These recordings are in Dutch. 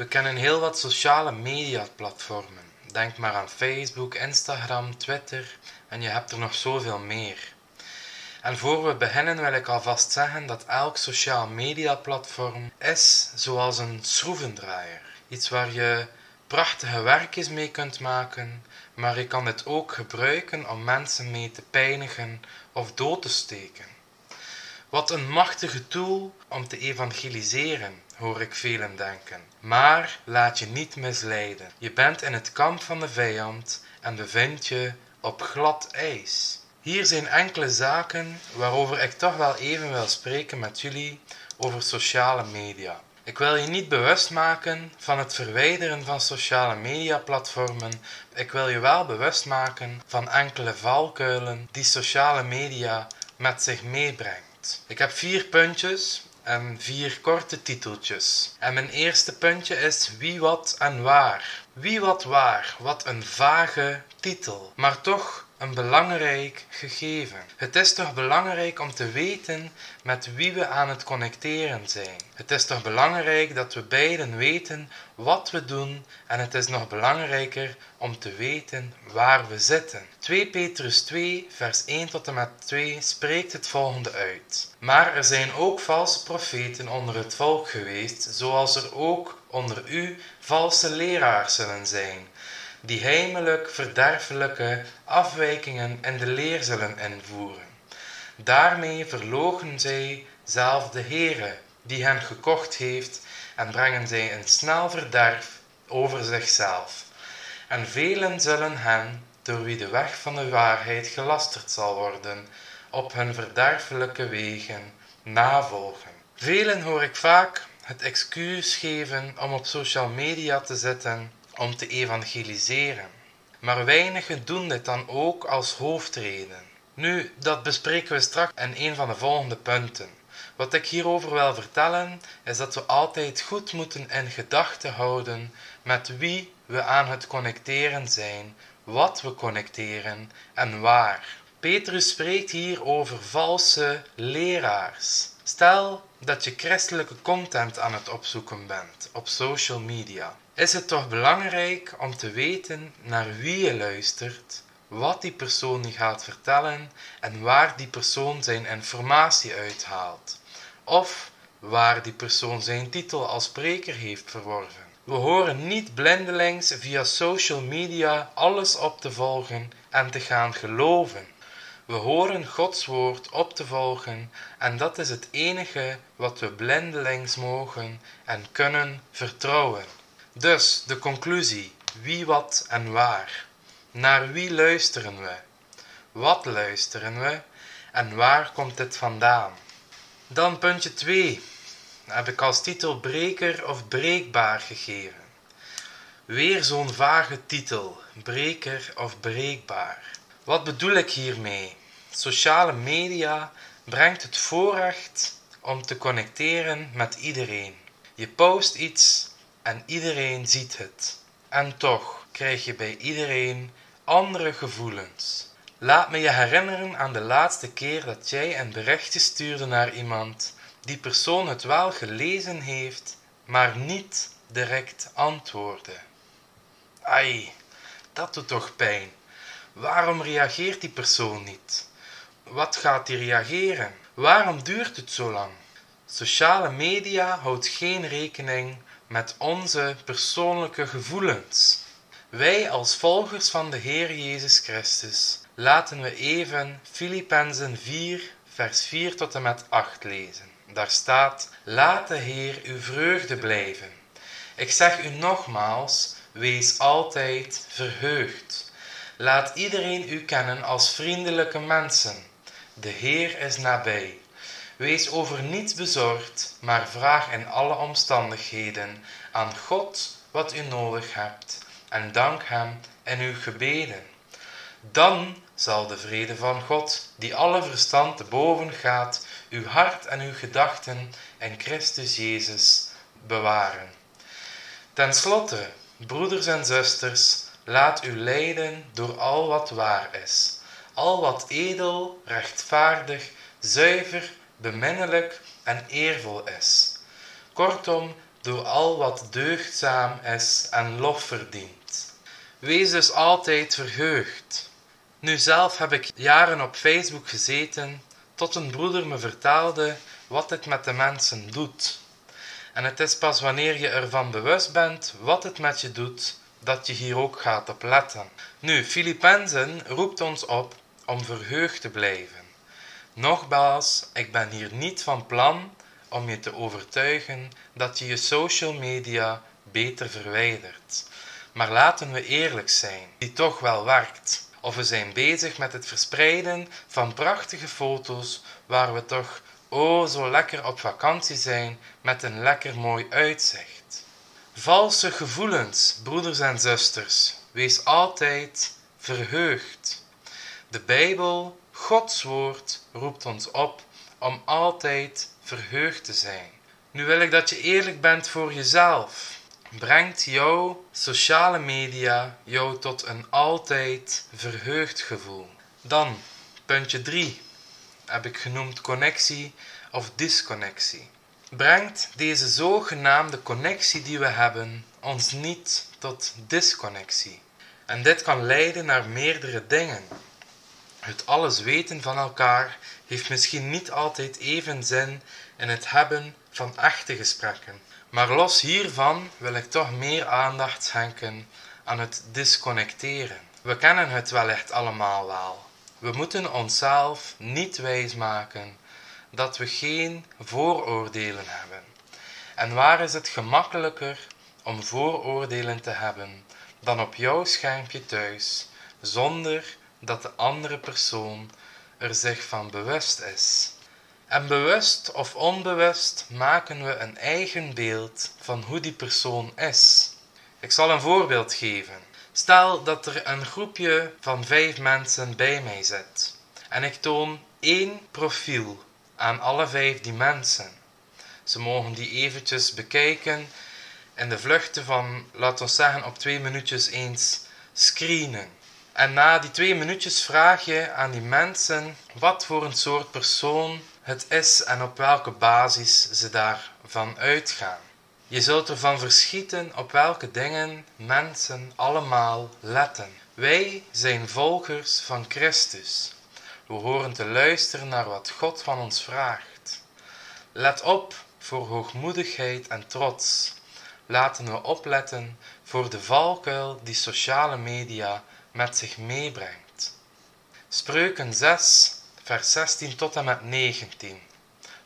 We kennen heel wat sociale media platformen. Denk maar aan Facebook, Instagram, Twitter en je hebt er nog zoveel meer. En voor we beginnen wil ik alvast zeggen dat elk sociaal media platform is zoals een schroevendraaier. Iets waar je prachtige werkjes mee kunt maken, maar je kan het ook gebruiken om mensen mee te pijnigen of dood te steken. Wat een machtige tool om te evangeliseren, hoor ik velen denken. Maar laat je niet misleiden. Je bent in het kamp van de vijand en bevind je op glad ijs. Hier zijn enkele zaken waarover ik toch wel even wil spreken met jullie over sociale media. Ik wil je niet bewust maken van het verwijderen van sociale media platformen. Ik wil je wel bewust maken van enkele valkuilen die sociale media met zich meebrengt. Ik heb vier puntjes en vier korte titeltjes. En mijn eerste puntje is wie, wat en waar. Wie, wat, waar. Wat een vage titel, maar toch een belangrijk gegeven. Het is toch belangrijk om te weten met wie we aan het connecteren zijn. Het is toch belangrijk dat we beiden weten wat we doen en het is nog belangrijker om te weten waar we zitten. 2 Petrus 2 vers 1 tot en met 2 spreekt het volgende uit. Maar er zijn ook valse profeten onder het volk geweest, zoals er ook onder u valse leraars zullen zijn die heimelijk verderfelijke afwijkingen in de leer zullen invoeren. Daarmee verloochen zij zelf de Heere, die hen gekocht heeft, en brengen zij een snel verderf over zichzelf. En velen zullen hen, door wie de weg van de waarheid gelasterd zal worden, op hun verderfelijke wegen navolgen. Velen hoor ik vaak het excuus geven om op social media te zitten om te evangeliseren. Maar weinigen doen dit dan ook als hoofdreden. Nu, dat bespreken we straks in een van de volgende punten. Wat ik hierover wil vertellen, is dat we altijd goed moeten in gedachten houden met wie we aan het connecteren zijn, wat we connecteren en waar. Petrus spreekt hier over valse leraars. Stel dat je christelijke content aan het opzoeken bent op social media is het toch belangrijk om te weten naar wie je luistert, wat die persoon je gaat vertellen en waar die persoon zijn informatie uithaalt, of waar die persoon zijn titel als spreker heeft verworven. We horen niet blindelings via social media alles op te volgen en te gaan geloven. We horen Gods woord op te volgen en dat is het enige wat we blindelings mogen en kunnen vertrouwen. Dus de conclusie: wie, wat en waar. Naar wie luisteren we? Wat luisteren we? En waar komt dit vandaan? Dan puntje 2. Heb ik als titel breker of breekbaar gegeven. Weer zo'n vage titel: breker of breekbaar. Wat bedoel ik hiermee? Sociale media brengt het voorrecht om te connecteren met iedereen. Je post iets en iedereen ziet het. En toch krijg je bij iedereen andere gevoelens. Laat me je herinneren aan de laatste keer dat jij een berichtje stuurde naar iemand, die persoon het wel gelezen heeft, maar niet direct antwoordde. Ai, dat doet toch pijn. Waarom reageert die persoon niet? Wat gaat die reageren? Waarom duurt het zo lang? Sociale media houdt geen rekening met onze persoonlijke gevoelens. Wij als volgers van de Heer Jezus Christus laten we even Filippenzen 4 vers 4 tot en met 8 lezen. Daar staat: Laat de Heer uw vreugde blijven. Ik zeg u nogmaals, wees altijd verheugd. Laat iedereen u kennen als vriendelijke mensen. De Heer is nabij. Wees over niets bezorgd, maar vraag in alle omstandigheden aan God wat u nodig hebt en dank Hem in uw gebeden. Dan zal de vrede van God, die alle verstand te boven gaat, uw hart en uw gedachten in Christus Jezus bewaren. Ten slotte, broeders en zusters, laat u leiden door al wat waar is, al wat edel, rechtvaardig, zuiver, beminnelijk en eervol is. Kortom, door al wat deugdzaam is en lof verdient. Wees dus altijd verheugd. Nu zelf heb ik jaren op Facebook gezeten tot een broeder me vertelde wat dit met de mensen doet. En het is pas wanneer je ervan bewust bent wat het met je doet, dat je hier ook gaat op letten. Nu, Filippenzen roept ons op om verheugd te blijven. Nogmaals, ik ben hier niet van plan om je te overtuigen dat je je social media beter verwijdert. Maar laten we eerlijk zijn, die toch wel werkt. Of we zijn bezig met het verspreiden van prachtige foto's waar we toch oh zo lekker op vakantie zijn met een lekker mooi uitzicht. Valse gevoelens, broeders en zusters, wees altijd verheugd. De Bijbel, Gods woord, roept ons op om altijd verheugd te zijn. Nu wil ik dat je eerlijk bent voor jezelf. Brengt jouw sociale media jou tot een altijd verheugd gevoel? Dan, puntje 3, heb ik genoemd connectie of disconnectie. Brengt deze zogenaamde connectie die we hebben ons niet tot disconnectie? En dit kan leiden naar meerdere dingen. Het alles weten van elkaar heeft misschien niet altijd even zin in het hebben van echte gesprekken. Maar los hiervan wil ik toch meer aandacht schenken aan het disconnecteren. We kennen het wellicht allemaal wel. We moeten onszelf niet wijsmaken dat we geen vooroordelen hebben. En waar is het gemakkelijker om vooroordelen te hebben dan op jouw schermpje thuis, zonder dat de andere persoon er zich van bewust is. En bewust of onbewust maken we een eigen beeld van hoe die persoon is. Ik zal een voorbeeld geven. Stel dat er een groepje van vijf mensen bij mij zit en ik toon één profiel aan alle vijf die mensen. Ze mogen die eventjes bekijken in de vluchten van, laten we zeggen, op twee minuutjes eens screenen. En na die twee minuutjes vraag je aan die mensen wat voor een soort persoon het is en op welke basis ze daarvan uitgaan. Je zult ervan verschieten op welke dingen mensen allemaal letten. Wij zijn volgers van Christus. We horen te luisteren naar wat God van ons vraagt. Let op voor hoogmoedigheid en trots. Laten we opletten voor de valkuil die sociale media met zich meebrengt. Spreuken 6, vers 16 tot en met 19.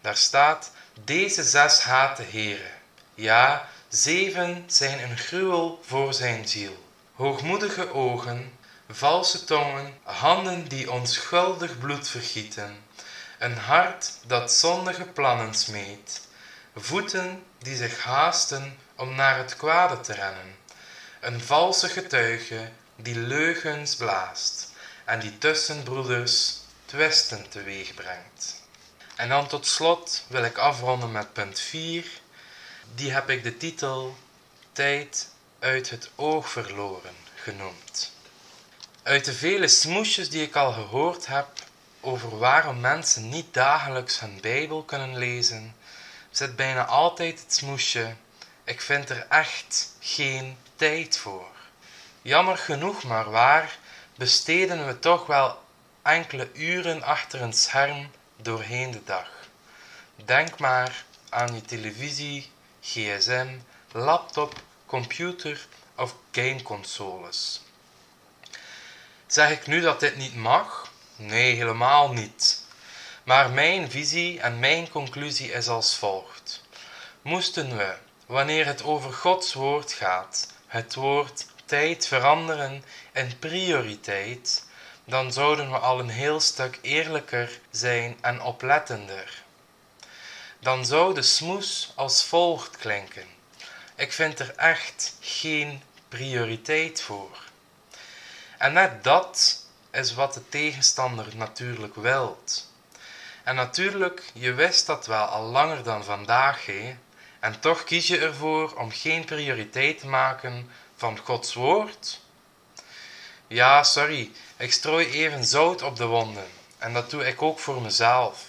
Daar staat: Deze zes haat de Heere. Ja, zeven zijn een gruwel voor zijn ziel. Hoogmoedige ogen, valse tongen, handen die onschuldig bloed vergieten, een hart dat zondige plannen smeet, voeten die zich haasten om naar het kwade te rennen, een valse getuige die leugens blaast en die tussen broeders twisten teweeg brengt. En dan tot slot wil ik afronden met punt 4. Die heb ik de titel Tijd uit het oog verloren genoemd. Uit de vele smoesjes die ik al gehoord heb over waarom mensen niet dagelijks hun Bijbel kunnen lezen, zit bijna altijd het smoesje: ik vind er echt geen tijd voor. Jammer genoeg maar waar, besteden we toch wel enkele uren achter een scherm doorheen de dag. Denk maar aan je televisie, gsm, laptop, computer of gameconsoles. Zeg ik nu dat dit niet mag? Nee, helemaal niet. Maar mijn visie en mijn conclusie is als volgt. Moesten we, wanneer het over Gods woord gaat, het woord tijd veranderen in prioriteit, dan zouden we al een heel stuk eerlijker zijn en oplettender. Dan zou de smoes als volgt klinken. Ik vind er echt geen prioriteit voor. En net dat is wat de tegenstander natuurlijk wilt. En natuurlijk, je wist dat wel al langer dan vandaag, hè? En toch kies je ervoor om geen prioriteit te maken van Gods woord? Ja, sorry, ik strooi even zout op de wonden. En dat doe ik ook voor mezelf.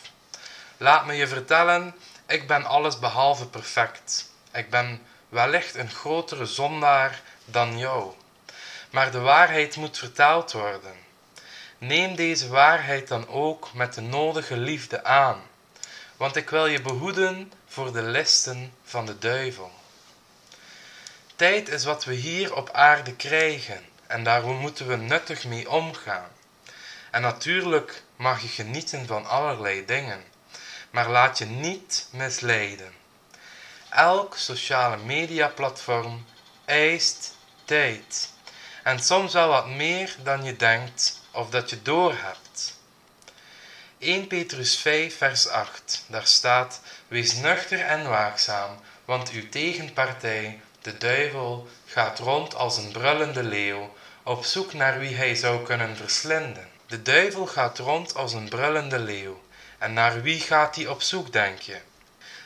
Laat me je vertellen, ik ben alles behalve perfect. Ik ben wellicht een grotere zondaar dan jou. Maar de waarheid moet verteld worden. Neem deze waarheid dan ook met de nodige liefde aan, want ik wil je behoeden voor de listen van de duivel. Tijd is wat we hier op aarde krijgen en daar moeten we nuttig mee omgaan. En natuurlijk mag je genieten van allerlei dingen, maar laat je niet misleiden. Elk sociale media platform eist tijd. En soms wel wat meer dan je denkt of dat je doorhebt. 1 Petrus 5 vers 8, daar staat, Wees nuchter en waakzaam, want uw tegenpartij, de duivel, gaat rond als een brullende leeuw, op zoek naar wie hij zou kunnen verslinden. De duivel gaat rond als een brullende leeuw. En naar wie gaat hij op zoek, denk je?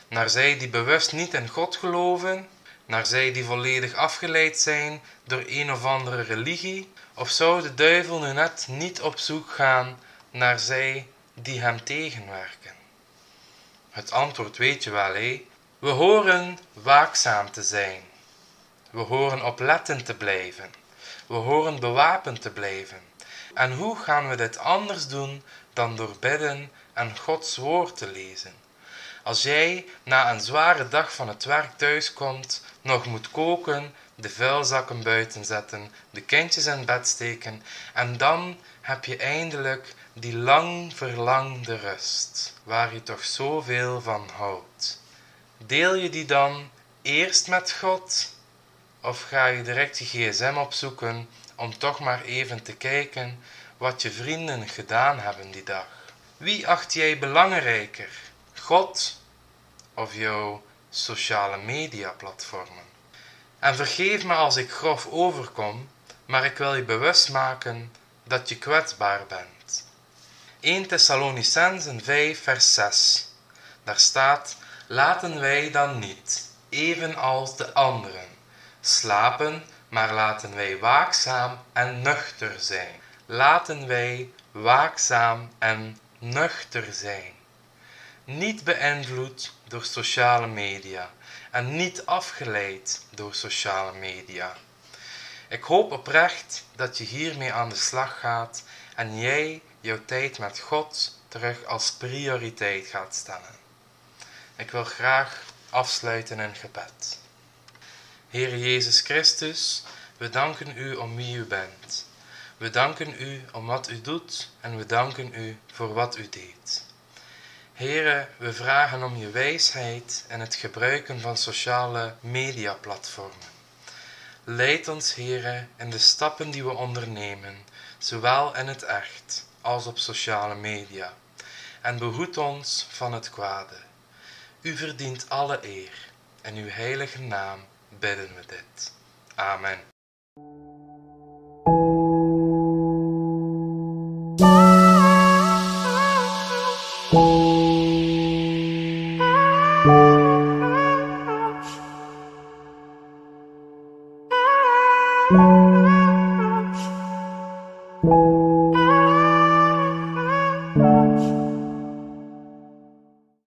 Naar zij die bewust niet in God geloven? Naar zij die volledig afgeleid zijn door een of andere religie? Of zou de duivel nu net niet op zoek gaan naar zij die hem tegenwerken? Het antwoord weet je wel, hé? We horen waakzaam te zijn. We horen oplettend te blijven. We horen bewapend te blijven. En hoe gaan we dit anders doen dan door bidden en Gods woord te lezen? Als jij na een zware dag van het werk thuiskomt, nog moet koken, de vuilzakken buiten zetten, de kindjes in bed steken en dan heb je eindelijk die lang verlangde rust, waar je toch zoveel van houdt. Deel je die dan eerst met God of ga je direct je gsm opzoeken om toch maar even te kijken wat je vrienden gedaan hebben die dag? Wie acht jij belangrijker, God of jouw sociale media platformen? En vergeef me als ik grof overkom, maar ik wil je bewust maken dat je kwetsbaar bent. 1 Thessalonicensen 5 vers 6 Daar staat, laten wij dan niet, evenals de anderen, slapen, maar laten wij waakzaam en nuchter zijn. Laten wij waakzaam en nuchter zijn. Niet beïnvloed door sociale media en niet afgeleid door sociale media. Ik hoop oprecht dat je hiermee aan de slag gaat en jij jouw tijd met God terug als prioriteit gaat stellen. Ik wil graag afsluiten in gebed. Heer Jezus Christus, we danken u om wie u bent. We danken u om wat u doet en we danken u voor wat u deed. Heren, we vragen om je wijsheid en het gebruiken van sociale mediaplatformen. Leid ons, Heren, in de stappen die we ondernemen, zowel in het echt als op sociale media, en behoed ons van het kwade. U verdient alle eer, en uw heilige naam bidden we dit. Amen.